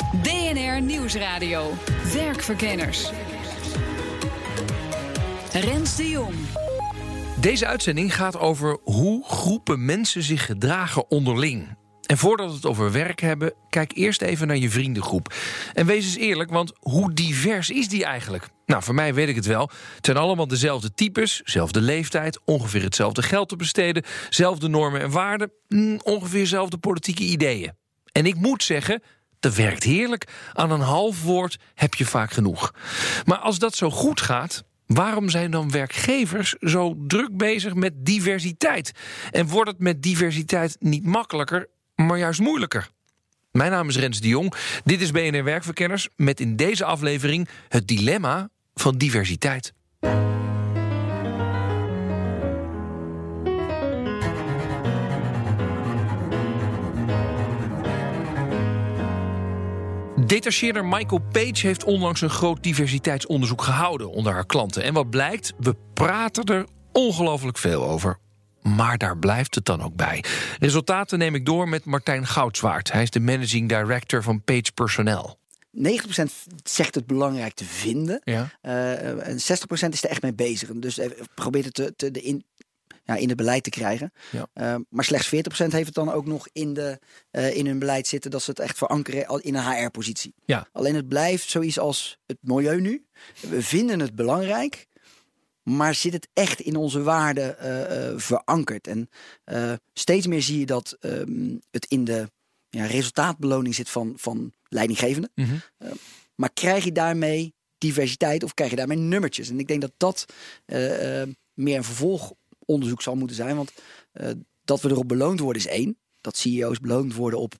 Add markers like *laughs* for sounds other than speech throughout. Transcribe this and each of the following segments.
DNR Nieuwsradio. Werkverkenners. Rens de Jong. Deze uitzending gaat over hoe groepen mensen zich gedragen onderling. En voordat we het over werk hebben, kijk eerst even naar je vriendengroep. En wees eens eerlijk, want hoe divers is die eigenlijk? Nou, voor mij weet ik het wel. Het zijn allemaal dezelfde types, dezelfde leeftijd, ongeveer hetzelfde geld te besteden, zelfde normen en waarden, mm, ongeveer dezelfde politieke ideeën. En ik moet zeggen, dat werkt heerlijk. Aan een half woord heb je vaak genoeg. Maar als dat zo goed gaat, Waarom zijn dan werkgevers zo druk bezig met diversiteit? En wordt het met diversiteit niet makkelijker, maar juist moeilijker? Mijn naam is Rens de Jong. Dit is BNR Werkverkenners met in deze aflevering het dilemma van diversiteit. Detacheerder Michael Page heeft onlangs een groot diversiteitsonderzoek gehouden onder haar klanten. En wat blijkt, we praten er ongelooflijk veel over. Maar daar blijft het dan ook bij. Resultaten neem ik door met Martijn Goudswaard. Hij is de managing director van Page Personnel. 90% zegt het belangrijk te vinden. Ja. Uh, en 60% is er echt mee bezig. Dus eh, probeert het te, te, de in, ja, in het beleid te krijgen. Ja. Uh, maar slechts 40% heeft het dan ook nog in, de, uh, in hun beleid zitten dat ze het echt verankeren in een HR-positie. Ja. Alleen het blijft zoiets als het milieu nu. We vinden het belangrijk, maar zit het echt in onze waarden uh, verankerd? En steeds meer zie je dat um, het in de ja, resultaatbeloning zit van, van leidinggevenden. Mm -hmm. maar krijg je daarmee diversiteit of krijg je daarmee nummertjes? En ik denk dat dat meer een vervolg onderzoek zal moeten zijn. Want uh, dat we erop beloond worden is één. Dat CEO's beloond worden op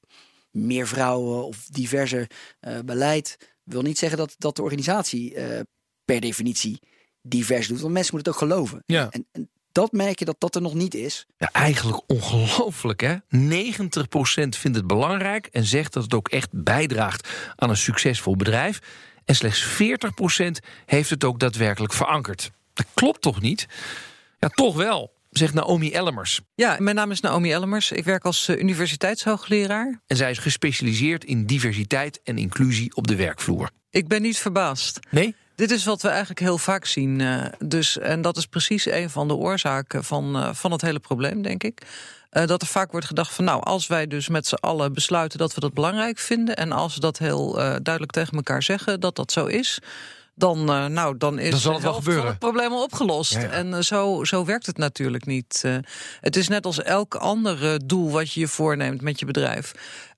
meer vrouwen of diverser uh, beleid. Wil niet zeggen dat, dat de organisatie uh, per definitie divers doet. Want mensen moeten het ook geloven. Ja. En, en dat merk je dat dat er nog niet is. Ja, eigenlijk ongelooflijk hè. 90% vindt het belangrijk en zegt dat het ook echt bijdraagt aan een succesvol bedrijf. En slechts 40% heeft het ook daadwerkelijk verankerd. Dat klopt toch niet? Ja, toch wel, zegt Naomi Ellemers. Ja, mijn naam is Naomi Ellemers. Ik werk als universiteitshoogleraar. En zij is gespecialiseerd in diversiteit en inclusie op de werkvloer. Ik ben niet verbaasd. Nee? Dit is wat we eigenlijk heel vaak zien. Uh, dus, en dat is precies een van de oorzaken van, uh, van het hele probleem, denk ik. Dat er vaak wordt gedacht van nou, als wij dus met z'n allen besluiten dat we dat belangrijk vinden. En als we dat heel duidelijk tegen elkaar zeggen dat dat zo is dan, uh, nou, dan is dan zal het wel gebeuren. het probleem opgelost. Ja, ja. En uh, zo, zo werkt het natuurlijk niet. Uh, het is net als elk ander doel wat je je voorneemt met je bedrijf.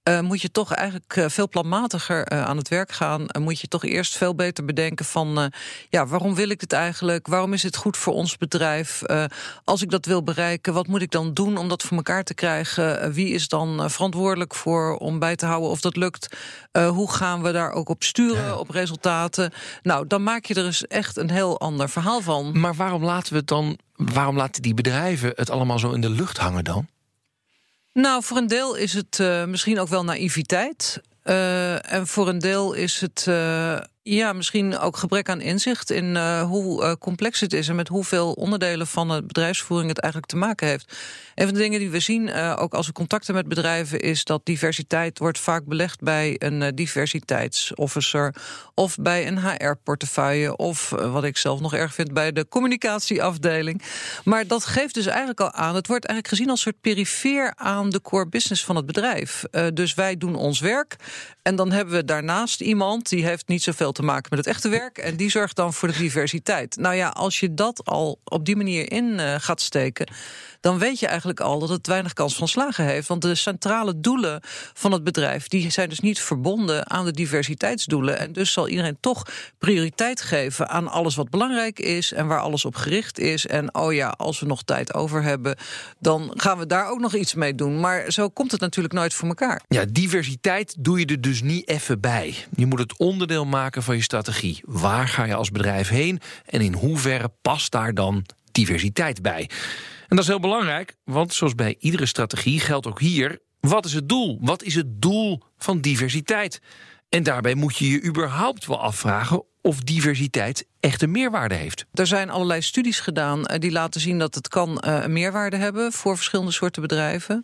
Uh, moet je toch eigenlijk uh, veel planmatiger uh, aan het werk gaan. moet je toch eerst veel beter bedenken van... ja, waarom wil ik dit eigenlijk? Waarom is het goed voor ons bedrijf? als ik dat wil bereiken, wat moet ik dan doen om dat voor elkaar te krijgen? wie is dan verantwoordelijk voor om bij te houden of dat lukt? hoe gaan we daar ook op sturen, ja. op resultaten? Nou, dan maak je er dus echt een heel ander verhaal van. Maar waarom laten we het dan... waarom laten die bedrijven het allemaal zo in de lucht hangen dan? Nou, voor een deel is het uh, misschien ook wel naïviteit. Uh, en voor een deel is het uh, ja, misschien ook gebrek aan inzicht in hoe complex het is en met hoeveel onderdelen van de bedrijfsvoering het eigenlijk te maken heeft. Een van de dingen die we zien, ook als we contacten met bedrijven, is dat diversiteit wordt vaak belegd bij een diversiteitsofficer of bij een HR-portefeuille of wat ik zelf nog erg vind bij de communicatieafdeling. Maar dat geeft dus eigenlijk al aan, het wordt eigenlijk gezien als een soort perifeer aan de core business van het bedrijf. Dus wij doen ons werk en dan hebben we daarnaast iemand die heeft niet zoveel te maken met het echte werk en die zorgt dan voor de diversiteit. Nou ja, als je dat al op die manier in uh, gaat steken dan weet je eigenlijk al dat het weinig kans van slagen heeft. Want de centrale doelen van het bedrijf die zijn dus niet verbonden aan de diversiteitsdoelen. En dus zal iedereen toch prioriteit geven aan alles wat belangrijk is en waar alles op gericht is. En oh ja, als we nog tijd over hebben, dan gaan we daar ook nog iets mee doen. Maar zo komt het natuurlijk nooit voor elkaar. Ja, diversiteit doe je er dus niet even bij. Je moet het onderdeel maken van je strategie. Waar ga je als bedrijf heen en in hoeverre past daar dan diversiteit bij? En dat is heel belangrijk, want zoals bij iedere strategie geldt ook hier: wat is het doel? Wat is het doel van diversiteit? En daarbij moet je je überhaupt wel afvragen of diversiteit echt een meerwaarde heeft. Er zijn allerlei studies gedaan eh, die laten zien dat het kan eh, een meerwaarde hebben voor verschillende soorten bedrijven.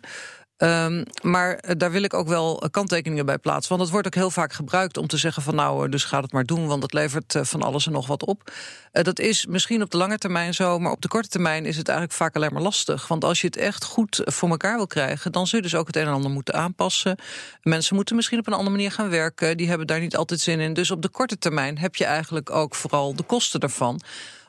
Um, maar eh, daar wil ik ook wel kanttekeningen bij plaatsen. Want het wordt ook heel vaak gebruikt om te zeggen van nou, dus ga het maar doen, want het levert van alles en nog wat op. Dat is misschien op de lange termijn zo, maar op de korte termijn is het eigenlijk vaak alleen maar lastig. Want als je het echt goed voor elkaar wil krijgen, dan zul je dus ook het een en ander moeten aanpassen. Mensen moeten misschien op een andere manier gaan werken. Die hebben daar niet altijd zin in. Dus op de korte termijn heb je eigenlijk ook vooral de kosten daarvan.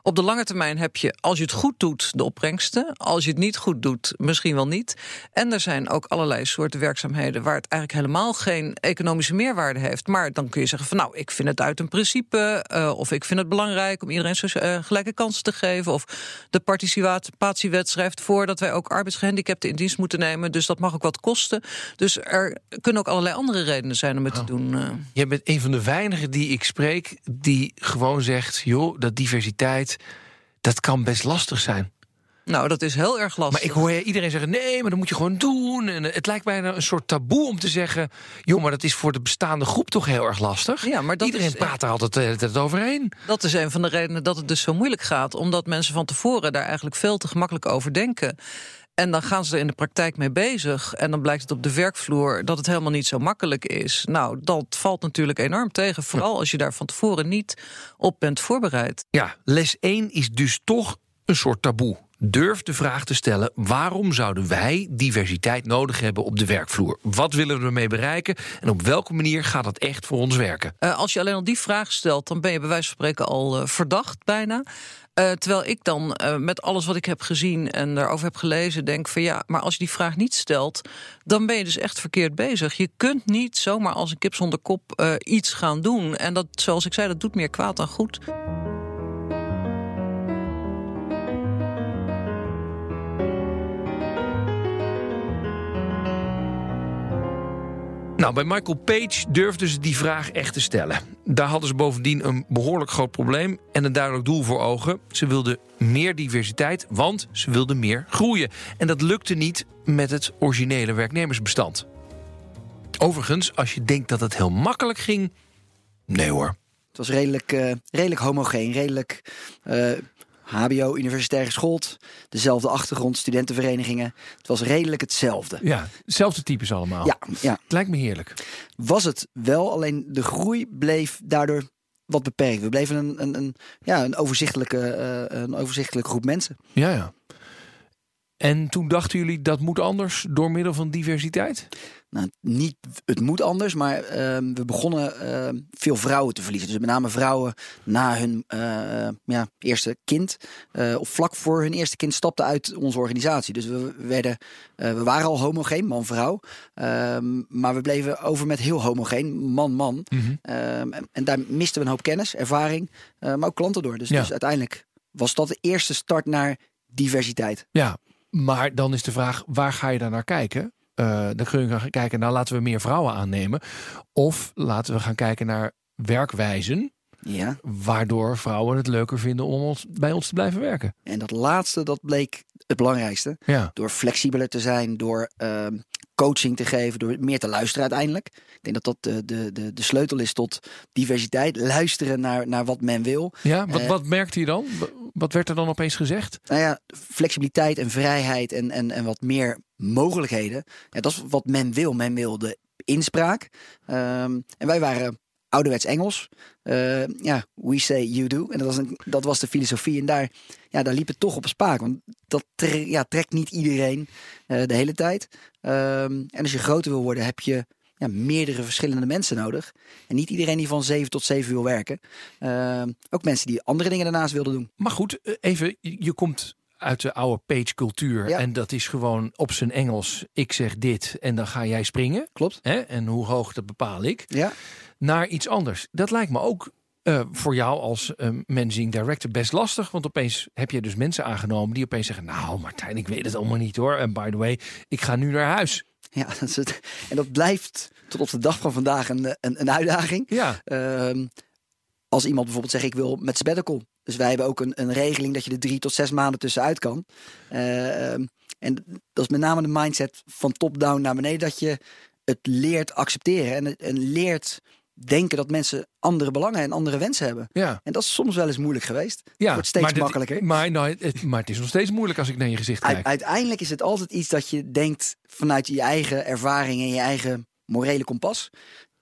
Op de lange termijn heb je, als je het goed doet, de opbrengsten. Als je het niet goed doet, misschien wel niet. En er zijn ook allerlei soorten werkzaamheden waar het eigenlijk helemaal geen economische meerwaarde heeft. Maar dan kun je zeggen van nou, ik vind het uit een principe. Uh, of ik vind het belangrijk om iedereen zo uh, gelijke kansen te geven. Of de participatiewet schrijft voor dat wij ook arbeidsgehandicapten in dienst moeten nemen. Dus dat mag ook wat kosten. Dus er kunnen ook allerlei andere redenen zijn om het te Oh. doen. Uh. Je bent een van de weinigen die ik spreek die gewoon zegt: joh, dat diversiteit, dat kan best lastig zijn. Nou, dat is heel erg lastig. Maar ik hoor iedereen zeggen: nee, maar dat moet je gewoon doen. En het lijkt bijna een soort taboe om te zeggen: joh, maar dat is voor de bestaande groep toch heel erg lastig. Ja, maar dat iedereen is- praat er altijd hele tijd overheen. Dat is een van de redenen dat het dus zo moeilijk gaat. Omdat mensen van tevoren daar eigenlijk veel te gemakkelijk over denken. En dan gaan ze er in de praktijk mee bezig. En dan blijkt het op de werkvloer dat het helemaal niet zo makkelijk is. Nou, dat valt natuurlijk enorm tegen. Vooral als je daar van tevoren niet op bent voorbereid. Ja, les 1 is dus toch een soort taboe. Durf de vraag te stellen: waarom zouden wij diversiteit nodig hebben op de werkvloer? Wat willen we ermee bereiken en op welke manier gaat dat echt voor ons werken? Eh, als je alleen al die vraag stelt, dan ben je bij wijze van spreken al eh, verdacht bijna. Eh, terwijl ik dan met alles wat ik heb gezien en daarover heb gelezen, denk van ja, maar als je die vraag niet stelt, dan ben je dus echt verkeerd bezig. Je kunt niet zomaar als een kip zonder kop iets gaan doen. En dat, zoals ik zei, dat doet meer kwaad dan goed. Nou, bij Michael Page durfden ze die vraag echt te stellen. Daar hadden ze bovendien een behoorlijk groot probleem en een duidelijk doel voor ogen. Ze wilden meer diversiteit, want ze wilden meer groeien. En dat lukte niet met het originele werknemersbestand. Overigens, als je denkt dat het heel makkelijk ging. Nee hoor. Het was redelijk, eh, redelijk homogeen, redelijk eh, HBO, universitair geschoold. Dezelfde achtergrond, studentenverenigingen. Het was redelijk hetzelfde. Ja, hetzelfde types allemaal. Ja, ja, Het lijkt me heerlijk. was het wel. Alleen de groei bleef daardoor wat beperkt. We bleven een, een, een, ja, een, overzichtelijke, eh, een overzichtelijke groep mensen. Ja, ja. En toen dachten jullie dat moet anders door middel van diversiteit? Nou, niet, het moet anders, maar ehm, we begonnen ehm, veel vrouwen te verliezen. Dus met name vrouwen na hun eh, ja, eerste kind, eh, of vlak voor hun eerste kind, stapten uit onze organisatie. Dus we, werden, eh, we waren al homogeen, man-vrouw. Ehm, maar we bleven over met heel homogeen, man-man. Ehm, en, en daar misten we een hoop kennis, ervaring, maar ook klanten door. Dus, Ja. dus uiteindelijk was dat de eerste start naar diversiteit. Ja, maar dan is de vraag, waar ga je dan naar kijken? Eh, dan kun je gaan kijken, nou laten we meer vrouwen aannemen. Of laten we gaan kijken naar werkwijzen... Ja. waardoor vrouwen het leuker vinden om ons, bij ons te blijven werken. En dat laatste, dat bleek het belangrijkste. Ja, Door flexibeler te zijn, door ehm, coaching te geven, door meer te luisteren uiteindelijk. Ik denk dat dat de, de, de, de sleutel is tot diversiteit. Luisteren naar, naar wat men wil. ja wat, Eh, wat merkte je dan? Wa- Wat werd er dan opeens gezegd? Nou ja, flexibiliteit en vrijheid en, en, en wat meer mogelijkheden. Ja, dat is wat men wil. Men wil de inspraak. Ehm, en wij waren ouderwets Engels. Eh, ja, we say you do. En dat was, een, dat was de filosofie. En daar, ja, daar liep het toch op spaak. Want dat ja, trekt niet iedereen eh, de hele tijd. Ehm, en als je groter wil worden, heb je ja, meerdere verschillende mensen nodig. En niet iedereen die van 7 tot 7 wil werken. Ehm, ook mensen die andere dingen daarnaast wilden doen. Maar goed, eh, even, je komt uit de oude page-cultuur. Ja. En dat is gewoon op zijn Engels. Ik zeg dit en dan ga jij springen. Klopt. Hè? En hoe hoog, dat bepaal ik. Ja. Naar iets anders. Dat lijkt me ook eh, voor jou als eh, managing director best lastig. Want opeens heb je dus mensen aangenomen die opeens zeggen... nou Martijn, ik weet het allemaal niet hoor. En by the way, ik ga nu naar huis. Ja, *laughs* dat is het. En dat blijft tot op de dag van vandaag een, een, een uitdaging. Ja, Ehm, als iemand bijvoorbeeld zegt, ik wil met sabbatical. Dus wij hebben ook een, een regeling dat je er drie tot zes maanden tussenuit kan. Ehm, en dat is met name de mindset van top-down naar beneden. Dat je het leert accepteren en, het- en leert denken dat mensen andere belangen en andere wensen hebben. ja. En dat is soms wel eens moeilijk geweest. ja. wordt steeds maar dit- makkelijker. maar, nou, het, maar het is nog steeds moeilijk als ik naar je gezicht kijk. uiteindelijk is het altijd iets dat je denkt vanuit je eigen ervaring en je eigen morele kompas.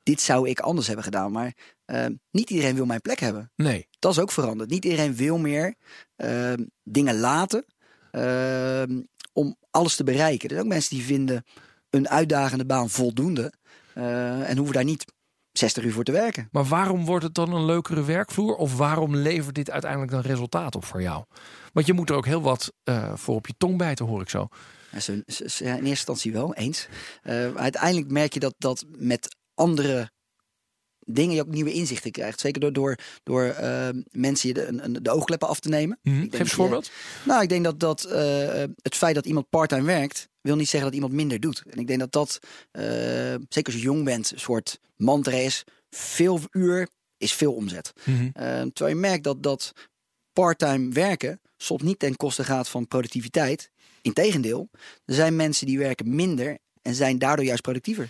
Dit zou ik anders hebben gedaan. Maar ehm, niet iedereen wil mijn plek hebben. Nee. Dat is ook veranderd. Niet iedereen wil meer ehm, dingen laten ehm, om alles te bereiken. Er zijn ook mensen die vinden een uitdagende baan voldoende. eh, en hoeven daar niet 60 uur voor te werken. Maar waarom wordt het dan een leukere werkvloer? Of waarom levert dit uiteindelijk dan resultaat op voor jou? Want je moet er ook heel wat eh, voor op je tong bijten, hoor ik zo. Ja, in eerste instantie wel, eens. Eh, uiteindelijk merk je dat, dat met andere dingen je ook nieuwe inzichten krijgt. Zeker door, door, door eh, mensen je de, de oogkleppen af te nemen. Mhm. Ik Geef eens een voorbeeld. Nou, ik denk dat, dat eh, het feit dat iemand parttime werkt, wil niet zeggen dat iemand minder doet. En ik denk dat dat, eh, zeker als je jong bent, een soort mantra is. Veel uur is veel omzet. Mhm. Eh, terwijl je merkt dat, dat parttime werken soms niet ten koste gaat van productiviteit. Integendeel, er zijn mensen die werken minder en zijn daardoor juist productiever.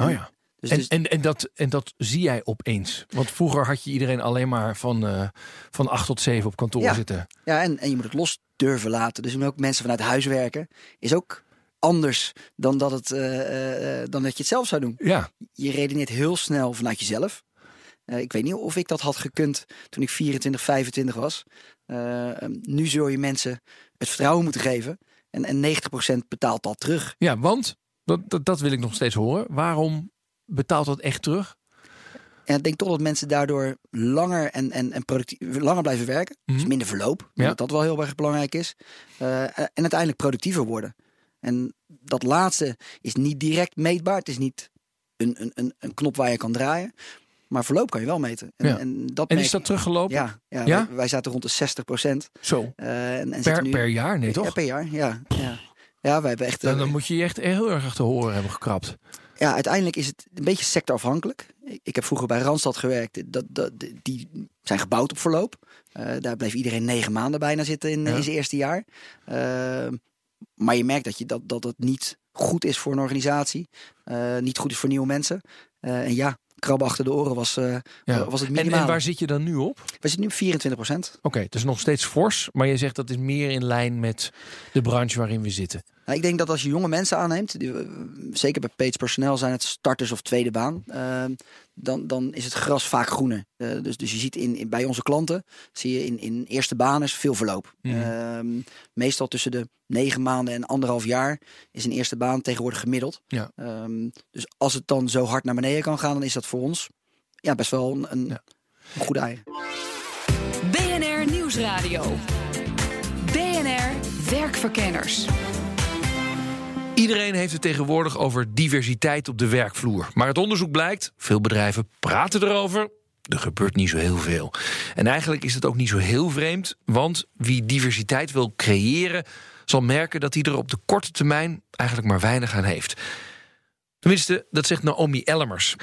Oh ja. Dus, En, dus- en, en, dat, en dat zie jij opeens. Want vroeger had je iedereen alleen maar van, eh van 8 tot 7 op kantoor Ja. zitten. ja, en, en je moet het los durven laten. Dus ook mensen vanuit huis werken is ook anders dan dat, het, eh, eh, dan dat je het zelf zou doen. Ja, Je redeneert heel snel vanuit jezelf. Ik weet niet of ik dat had gekund toen ik 24, 25 was. Eh, nu zul je mensen het vertrouwen moeten geven. En, en 90% betaalt dat terug. ja want, dat, dat, dat wil ik nog steeds horen. Waarom betaalt dat echt terug? En ik denk toch dat mensen daardoor langer en, en, en productief, langer blijven werken. Dus Mhm. minder verloop. Ja. Dat dat wel heel erg belangrijk is. Eh, en uiteindelijk productiever worden. En dat laatste is niet direct meetbaar. Het is niet een, een, een, een knop waar je kan draaien. Maar verloop kan je wel meten. En, Ja. en, dat En is dat teruggelopen? Ja, ja, Ja? Wij, wij zaten rond de 60 procent. Zo. en, en Per, nu, per jaar? Nee, Ja, toch? per jaar, ja. Ja, ja wij hebben echt... Dan, eh, dan moet je je echt heel erg te horen hebben gekrapt. Ja, uiteindelijk is het een beetje sectorafhankelijk. Ik- heb vroeger bij Randstad gewerkt. Dat, dat, die zijn gebouwd op verloop. Eh, daar bleef iedereen negen maanden bijna zitten in, Ja. in zijn eerste jaar. Eh, maar je merkt dat, je, dat, dat het niet goed is voor een organisatie. Eh, niet goed is voor nieuwe mensen. En ja, krabben achter de oren was, Ja. was het minimaal. en waar zit je dan nu op? We zitten nu op 24 procent. Oké, het is nog steeds fors, maar je zegt dat is meer in lijn met de branche waarin we zitten. Nou, ik denk dat als je jonge mensen aanneemt, die, eh, zeker bij Page personeel zijn het starters of tweede baan, eh, dan, dan is het gras vaak groener. Eh, dus, dus je ziet in, in, bij onze klanten, zie je in, in eerste banen veel verloop. Mhm. Ehm, meestal tussen de negen maanden en anderhalf jaar is een eerste baan tegenwoordig gemiddeld. Ja. Ehm, dus als het dan zo hard naar beneden kan gaan, dan is dat voor ons ja, best wel een, een, Ja. een goede eigen. BNR Nieuwsradio. BNR Werkverkenners. Iedereen heeft het tegenwoordig over diversiteit op de werkvloer. Maar het onderzoek blijkt, veel bedrijven praten erover. Er gebeurt niet zo heel veel. En eigenlijk is het ook niet zo heel vreemd, want wie diversiteit wil creëren, zal merken dat hij er op de korte termijn eigenlijk maar weinig aan heeft. Tenminste, dat zegt Naomi Ellemers.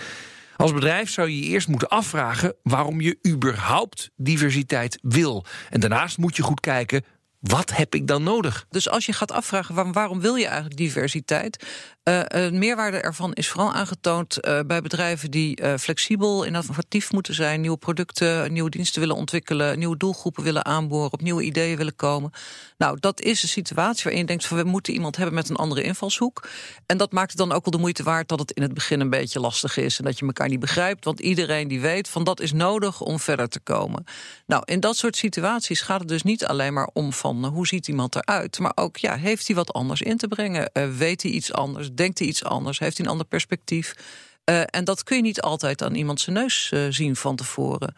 Als bedrijf zou je je eerst moeten afvragen waarom je überhaupt diversiteit wil. En daarnaast moet je goed kijken, wat heb ik dan nodig? Dus als je gaat afvragen waarom, waarom wil je eigenlijk diversiteit? Eh het meerwaarde ervan is vooral aangetoond eh, bij bedrijven die eh, flexibel, innovatief moeten zijn, nieuwe producten, nieuwe diensten willen ontwikkelen, nieuwe doelgroepen willen aanboren, op nieuwe ideeën willen komen. Nou, dat is een situatie waarin je denkt van we moeten iemand hebben met een andere invalshoek. En dat maakt het dan ook wel de moeite waard dat het in het begin een beetje lastig is en dat je elkaar niet begrijpt, want iedereen die weet van dat is nodig om verder te komen. Nou, in dat soort situaties gaat het dus niet alleen maar om van hoe ziet iemand eruit, maar ook ja, heeft hij wat anders in te brengen? Eh, weet hij iets anders? Denkt hij iets anders? Heeft hij een ander perspectief? Eh, en dat kun je niet altijd aan iemand zijn neus eh, zien van tevoren.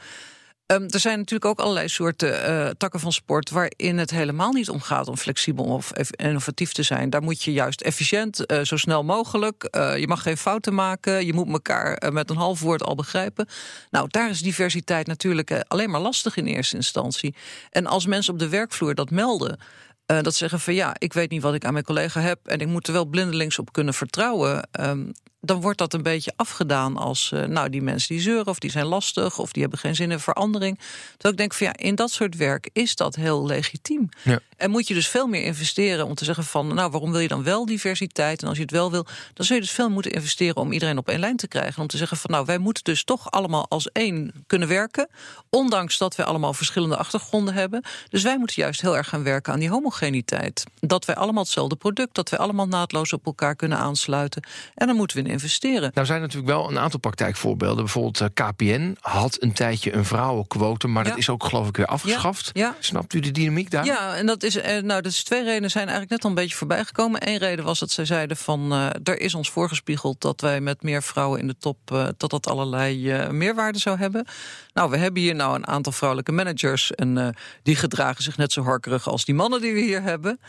Um, er zijn natuurlijk ook allerlei soorten uh, takken van sport waarin het helemaal niet om gaat om flexibel of innovatief te zijn. Daar moet je juist efficiënt, uh, zo snel mogelijk. Uh, je mag geen fouten maken. Je moet elkaar met een half woord al begrijpen. Nou, daar is diversiteit natuurlijk alleen maar lastig in eerste instantie. En als mensen op de werkvloer dat melden. Dat zeggen van ja, ik weet niet wat ik aan mijn collega heb en ik moet er wel blindelings op kunnen vertrouwen. Um, dan wordt dat een beetje afgedaan als, uh, nou, die mensen die zeuren of die zijn lastig of die hebben geen zin in verandering. Terwijl ik denk van ja, in dat soort werk is dat heel legitiem. Ja. En moet je dus veel meer investeren om te zeggen van, nou, waarom wil je dan wel diversiteit? En als je het wel wil, dan zul je dus veel moeten investeren om iedereen op één lijn te krijgen. Om te zeggen van, nou, wij moeten dus toch allemaal als één kunnen werken, ondanks dat wij allemaal verschillende achtergronden hebben. Dus wij moeten juist heel erg gaan werken aan die homogeniteit. Dat wij allemaal hetzelfde product, dat wij allemaal naadloos op elkaar kunnen aansluiten. En dan moeten we investeren. Nou zijn natuurlijk wel een aantal praktijkvoorbeelden. Bijvoorbeeld eh, KPN had een tijdje een vrouwenquote, maar dat is ook geloof ik weer afgeschaft. Ja. Snapt u de dynamiek daar? Ja, en dat is, uh, nou, dat is twee redenen zijn eigenlijk net al een beetje voorbij gekomen. Eén reden was dat zij zeiden van uh, er is ons voorgespiegeld dat wij met meer vrouwen in de top dat dat allerlei meerwaarde zou hebben. Nou, we hebben hier nou een aantal vrouwelijke managers en die gedragen zich net zo horkerig als die mannen die we hier hebben.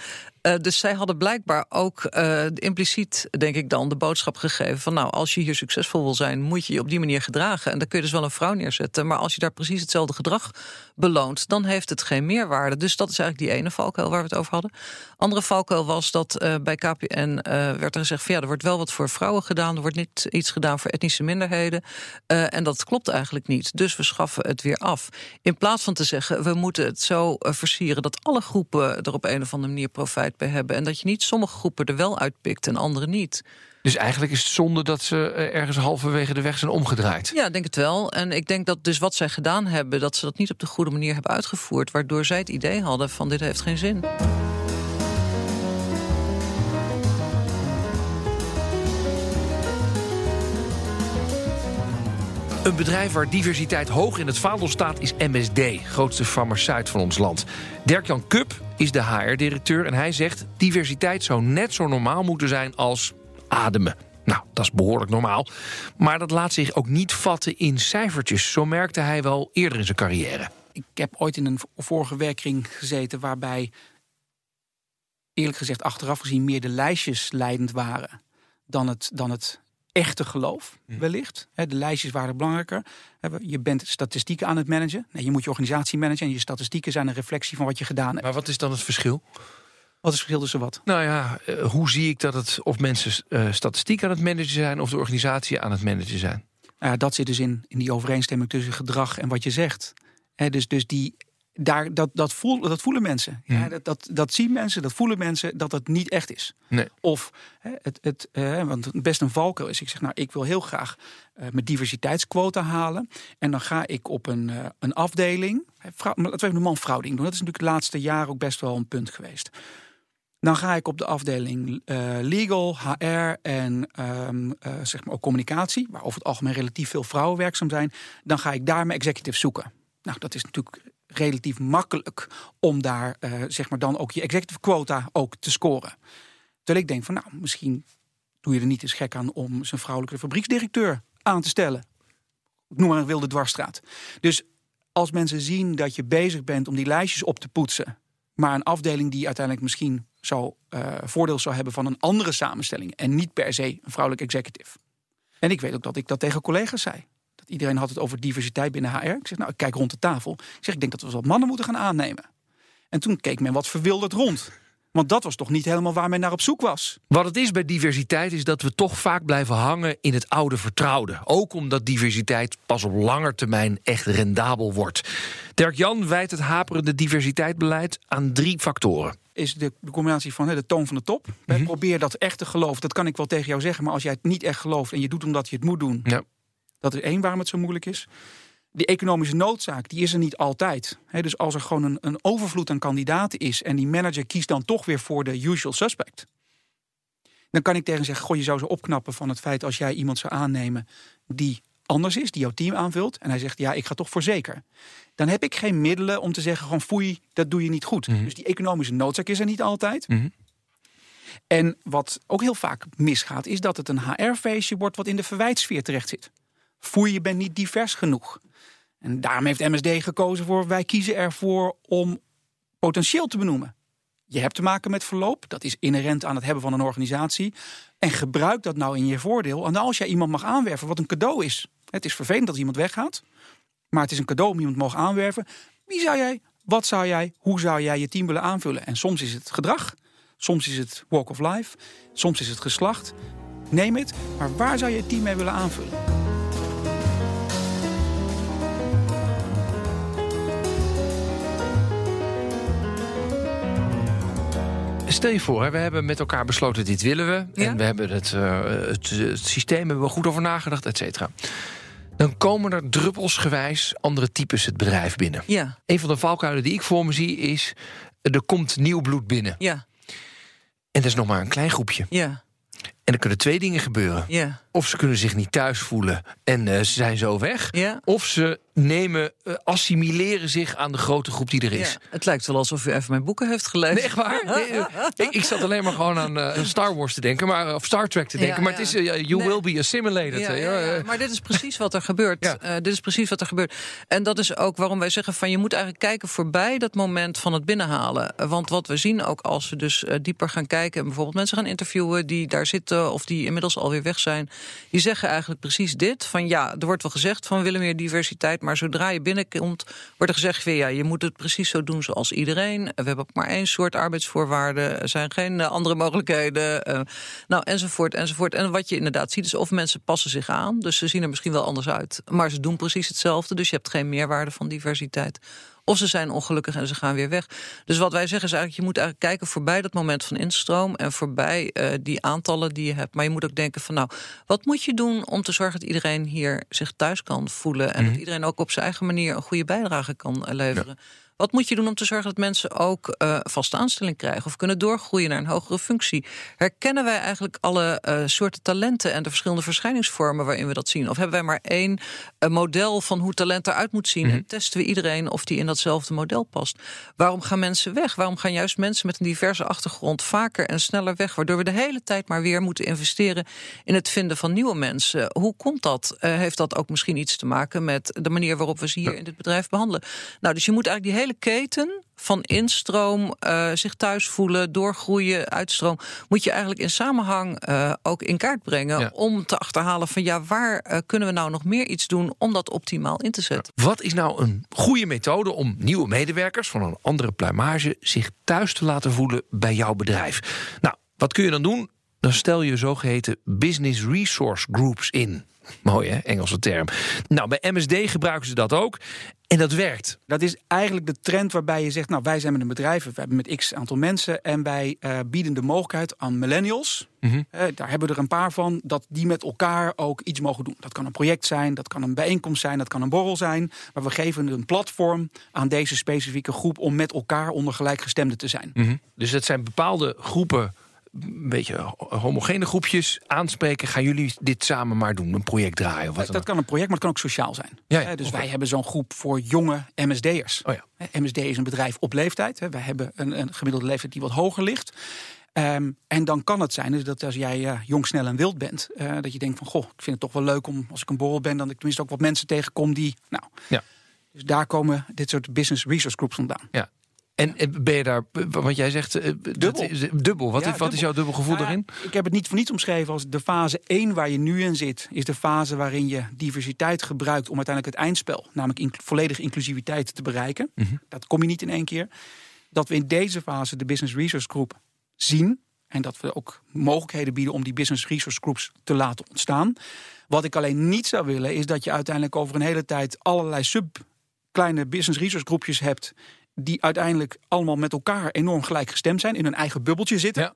Uh, dus zij hadden blijkbaar ook uh, impliciet, denk ik dan, de boodschap gegeven van nou, als je hier succesvol wil zijn, moet je je op die manier gedragen. En dan kun je dus wel een vrouw neerzetten. Maar als je daar precies hetzelfde gedrag beloont, dan heeft het geen meerwaarde. Dus dat is eigenlijk die ene valkuil waar we het over hadden. Andere valkuil was dat uh, bij KPN werd er gezegd van ja, er wordt wel wat voor vrouwen gedaan, er wordt niet iets gedaan voor etnische minderheden. en dat klopt eigenlijk niet. Dus we schaffen het weer af. In plaats van te zeggen, we moeten het zo versieren dat alle groepen er op een of andere manier profijt bij hebben. En dat je niet sommige groepen er wel uitpikt en andere niet. Dus eigenlijk is het zonde dat ze eh, ergens halverwege de weg zijn omgedraaid. Ja, denk het wel. En ik denk dat dus wat zij gedaan hebben, dat ze dat niet op de goede manier hebben uitgevoerd. Waardoor zij het idee hadden van dit heeft geen zin. Een bedrijf waar diversiteit hoog in het vaandel staat is MSD, grootste farmaceut van ons land. Dirk-Jan Kup is de HR-directeur en hij zegt... diversiteit zou net zo normaal moeten zijn als ademen. Nou, dat is behoorlijk normaal. Maar dat laat zich ook niet vatten in cijfertjes. Zo merkte hij wel eerder in zijn carrière. Ik heb ooit in een vorige werkring gezeten waarbij... eerlijk gezegd achteraf gezien meer de lijstjes leidend waren... dan het, dan het echte geloof, hm. wellicht. De lijstjes waren belangrijker. Je bent statistieken aan het managen. Nee, je moet je organisatie managen en je statistieken zijn een reflectie van wat je gedaan hebt. Maar wat is dan het verschil? Wat is het verschil tussen wat? Nou ja, eh, hoe zie ik dat het of mensen uh, statistiek aan het managen zijn of de organisatie aan het managen zijn? Nou ja, dat zit dus in, in die overeenstemming tussen gedrag en wat je zegt. dus, dus die daar, dat, dat, voel, dat voelen mensen. Ja, dat, dat, dat zien mensen, dat voelen mensen dat het niet echt is. Nee. Of het, het, uh, want best een valkuil is. Ik zeg, nou, ik wil heel graag uh, mijn diversiteitsquota halen. En dan ga ik op een, uh, een afdeling. Vrouw, laten we even een man-vrouw ding doen. Dat is natuurlijk de laatste jaren ook best wel een punt geweest. Dan ga ik op de afdeling legal, HR en um, zeg maar ook communicatie, waar over het algemeen relatief veel vrouwen werkzaam zijn. Dan ga ik daar mijn executive zoeken. Nou, dat is natuurlijk relatief makkelijk om daar uh, zeg maar dan ook je executive quota ook te scoren. Terwijl ik denk van nou, misschien doe je er niet eens gek aan om zijn vrouwelijke fabrieksdirecteur aan te stellen. Ik noem maar een wilde dwarsstraat. Dus als mensen zien dat je bezig bent om die lijstjes op te poetsen, maar een afdeling die uiteindelijk misschien zou, uh, voordeel zou hebben van een andere samenstelling en niet per se een vrouwelijk executive. En ik weet ook dat ik dat tegen collega's zei iedereen had het over diversiteit binnen HR. Ik zeg, nou, ik kijk rond de tafel. Ik zeg, ik denk dat we wat mannen moeten gaan aannemen. En toen keek men wat verwilderd rond. Want dat was toch niet helemaal waar men naar op zoek was. Wat het is bij diversiteit is dat we toch vaak blijven hangen in het oude vertrouwde. Ook omdat diversiteit pas op lange termijn echt rendabel wordt. Dirk Jan wijt het haperende diversiteitsbeleid aan drie factoren. Is de, combinatie van de toon van de top. Mhm. Probeer dat echt te geloven. Dat kan ik wel tegen jou zeggen. Maar als jij het niet echt gelooft en je doet omdat je het moet doen. Ja. Dat is één waarom het zo moeilijk is. Die economische noodzaak, die is er niet altijd. dus als er gewoon een, een overvloed aan kandidaten is en die manager kiest dan toch weer voor de usual suspect. Dan kan ik tegen zeggen, goh, je zou ze opknappen van het feit als jij iemand zou aannemen die anders is, die jouw team aanvult. En hij zegt, ja, ik ga toch voor zeker. Dan heb ik geen middelen om te zeggen, gewoon foei, dat doe je niet goed. Mhm. Dus die economische noodzaak is er niet altijd. Mhm. En wat ook heel vaak misgaat, is dat het een HR-feestje wordt wat in de verwijtsfeer terecht zit. Voer je bent niet divers genoeg. En daarom heeft MSD gekozen voor wij kiezen ervoor om potentieel te benoemen. Je hebt te maken met verloop, dat is inherent aan het hebben van een organisatie. En gebruik dat nou in je voordeel. En als jij iemand mag aanwerven, wat een cadeau is. Het is vervelend dat iemand weggaat, maar het is een cadeau om iemand mogen aanwerven. Wie zou jij, wat zou jij, hoe zou jij je team willen aanvullen? En soms is het gedrag, soms is het walk of life, soms is het geslacht. Neem het, maar waar zou je het team mee willen aanvullen? Stel je voor, hè, we hebben met elkaar besloten dit willen we. Ja. En we hebben het, eh, het, het systeem hebben we goed over nagedacht, et cetera. Dan komen er druppelsgewijs andere types het bedrijf binnen. Ja, Een van de valkuilen die ik voor me zie is... er komt nieuw bloed binnen. ja, En dat is nog maar een klein groepje. ja, En er kunnen twee dingen gebeuren. ja. Of ze kunnen zich niet thuis voelen en eh, ze zijn zo weg. Ja. Of ze nemen, eh, assimileren zich aan de grote groep die er is. Ja, het lijkt wel alsof u even mijn boeken heeft gelezen. Nee, echt waar? Nee, eh, *laughs* ik, ik zat alleen maar gewoon aan Star Wars te denken, maar, of Star Trek te denken. Ja, maar het is, you Nee. will be assimilated. Maar dit is precies wat er gebeurt. Dit is precies wat er gebeurt. En dat is ook waarom wij zeggen van je moet eigenlijk kijken voorbij dat moment van het binnenhalen. Want wat we zien ook als we dus dieper gaan kijken en bijvoorbeeld mensen gaan interviewen die daar zitten of die inmiddels alweer weg zijn, die zeggen eigenlijk precies dit: van ja, er wordt wel gezegd van we willen meer diversiteit, maar zodra je binnenkomt, wordt er gezegd van ja, je moet het precies zo doen zoals iedereen. We hebben ook maar één soort arbeidsvoorwaarden, er zijn geen eh, andere mogelijkheden, eh, nou enzovoort enzovoort. En wat je inderdaad ziet is of mensen passen zich aan, dus ze zien er misschien wel anders uit, maar ze doen precies hetzelfde, dus je hebt geen meerwaarde van diversiteit. Of ze zijn ongelukkig en ze gaan weer weg. Dus wat wij zeggen is eigenlijk, je moet eigenlijk kijken voorbij dat moment van instroom en voorbij eh, die aantallen die je hebt. Maar je moet ook denken van nou, wat moet je doen om te zorgen dat iedereen hier zich thuis kan voelen en dat iedereen ook op zijn eigen manier een goede bijdrage kan eh, leveren. Wat moet je doen om te zorgen dat mensen ook eh, vaste aanstelling krijgen of kunnen doorgroeien naar een hogere functie? Herkennen wij eigenlijk alle eh, soorten talenten en de verschillende verschijningsvormen waarin we dat zien? Of hebben wij maar één eh, model van hoe talent eruit moet zien en testen we iedereen of die in datzelfde model past? Waarom gaan mensen weg? Waarom gaan juist mensen met een diverse achtergrond vaker en sneller weg? Waardoor we de hele tijd maar weer moeten investeren in het vinden van nieuwe mensen. Hoe komt dat? Heeft dat ook misschien iets te maken met de manier waarop we ze hier in dit bedrijf behandelen? Nou, dus je moet eigenlijk die hele keten van instroom, eh, zich thuis voelen, doorgroeien, uitstroom, moet je eigenlijk in samenhang eh, ook in kaart brengen Ja. om te achterhalen van ja, waar eh, kunnen we nou nog meer iets doen om dat optimaal in te zetten? Wat is nou een goede methode om nieuwe medewerkers van een andere pluimage zich thuis te laten voelen bij jouw bedrijf? Nou, wat kun je dan doen? Dan stel je zogeheten business resource groups in. Mooi hè, Engelse term. Nou, bij MSD gebruiken ze dat ook. En dat werkt. Dat is eigenlijk de trend waarbij je zegt, nou wij zijn met een bedrijf, we hebben met x aantal mensen en wij eh, bieden de mogelijkheid aan millennials, Mhm. eh, daar hebben we er een paar van, dat die met elkaar ook iets mogen doen. Dat kan een project zijn, dat kan een bijeenkomst zijn, dat kan een borrel zijn, maar we geven een platform aan deze specifieke groep om met elkaar onder gelijkgestemden te zijn. Dus het zijn bepaalde groepen, een beetje homogene groepjes aanspreken. Gaan jullie dit samen maar doen? Een project draaien? Of wat Dat kan een project, maar het kan ook sociaal zijn. Ja, ja, dus wij hebben zo'n groep voor jonge MSD'ers. Oh ja. MSD is een bedrijf op leeftijd. hè. Wij hebben een, een gemiddelde leeftijd die wat hoger ligt. Ehm, en dan kan het zijn dus dat als jij eh, jong, snel en wild bent, eh, dat je denkt van goh, ik vind het toch wel leuk om als ik een borrel ben, dan ik tenminste ook wat mensen tegenkom die. Nou, Ja. dus daar komen dit soort business resource groups vandaan. Ja. En eh, ben je daar, want jij zegt eh, dat Dubbel. is- dubbel. Wat, Ja, is, wat is dubbel. jouw dubbel gevoel Nou ja, daarin? Ik heb het niet voor niets omschreven als de fase 1 waar je nu in zit, is de fase waarin je diversiteit gebruikt om uiteindelijk het eindspel, namelijk in, volledige inclusiviteit, te bereiken. Mhm. Dat kom je niet in één keer. Dat we in deze fase de Business Resource Group zien. En dat we ook mogelijkheden bieden om die Business Resource Groups te laten ontstaan. Wat ik alleen niet zou willen, is dat je uiteindelijk over een hele tijd allerlei sub kleine business resource groepjes hebt. Die uiteindelijk allemaal met elkaar enorm gelijkgestemd zijn, in hun eigen bubbeltje zitten. Ja.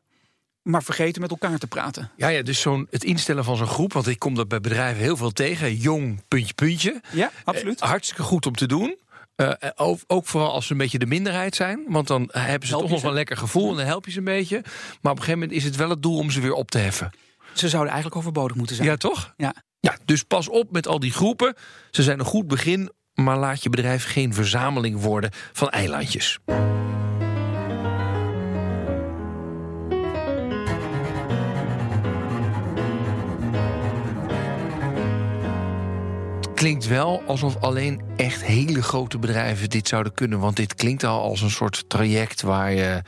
Maar vergeten met elkaar te praten. Ja, ja, dus zo'n, het instellen van zo'n groep, want ik kom dat bij bedrijven heel veel tegen. Jong, puntje, puntje. Ja, absoluut. Eh, hartstikke goed om te doen. Eh, eh, ook, ook vooral als ze een beetje de minderheid zijn. Want dan hebben ze toch nog wel ze. een lekker gevoel en dan help je ze een beetje. Maar op een gegeven moment is het wel het doel om ze weer op te heffen. Ze zouden eigenlijk overbodig moeten zijn. Ja, toch? Ja. Ja, dus pas op met al die groepen. Ze zijn een goed begin, maar laat je bedrijf geen verzameling worden van eilandjes. Klinkt wel alsof alleen echt hele grote bedrijven dit zouden kunnen. Want dit klinkt al als een soort traject waar je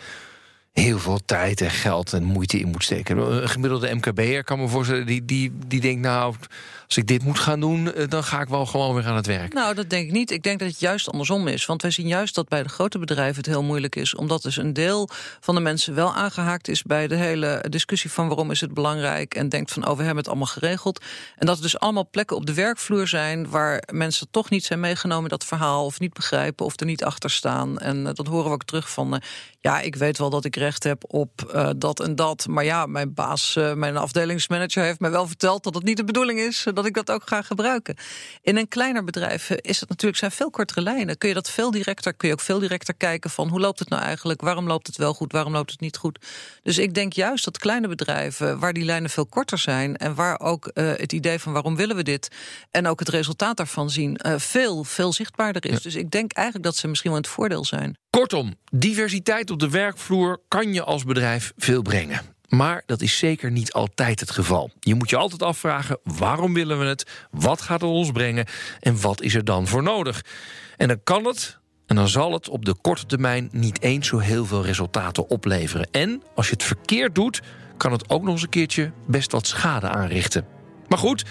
heel veel tijd en geld en moeite in moet steken. Een gemiddelde MKB'er kan me voorstellen, die, die, die denkt nou, als ik dit moet gaan doen, eh, dan ga ik wel gewoon weer aan het werk. Nou, dat denk ik niet. Ik denk dat het juist andersom is. Want wij zien juist dat bij de grote bedrijven het heel moeilijk is. Omdat dus een deel van de mensen wel aangehaakt is bij de hele discussie van waarom is het belangrijk. En denkt van, oh, we hebben het allemaal geregeld. En dat er dus allemaal plekken op de werkvloer zijn waar mensen toch niet zijn meegenomen dat verhaal. Of niet begrijpen of er niet achter staan. En uh, dat horen we ook terug van, uh, ja, ik weet wel dat ik recht heb op uh, dat en dat. Maar ja, mijn baas, mijn afdelingsmanager heeft mij wel verteld dat het niet de bedoeling is dat ik dat ook ga gebruiken. In een kleiner bedrijf is het natuurlijk zijn veel kortere lijnen. Kun je dat veel directer, kun je ook veel directer kijken van hoe loopt het nou eigenlijk? Waarom loopt het wel goed? Waarom loopt het niet goed? Dus ik denk juist dat kleine bedrijven, waar die lijnen veel korter zijn en waar ook uh, het idee van waarom willen we dit en ook het resultaat daarvan zien, veel, veel zichtbaarder is. Ja. Dus ik denk eigenlijk dat ze misschien wel in het voordeel zijn. Kortom, diversiteit op de werkvloer kan je als bedrijf veel brengen. Maar dat is zeker niet altijd het geval. Je moet je altijd afvragen: waarom willen we het? Wat gaat het ons brengen? En wat is er dan voor nodig? En dan kan het en dan zal het op de korte termijn niet eens zo heel veel resultaten opleveren. En als je het verkeerd doet, kan het ook nog eens een keertje best wat schade aanrichten. Maar goed,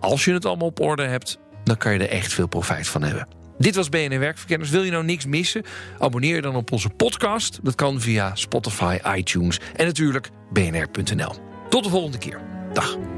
als je het allemaal op orde hebt, dan kan je er echt veel profijt van hebben. Dit was BNR Werkverkenners. Wil je nou niks missen? Abonneer je dan op onze podcast. Dat kan via Spotify, iTunes en natuurlijk bnr.nl. Tot de volgende keer. Dag.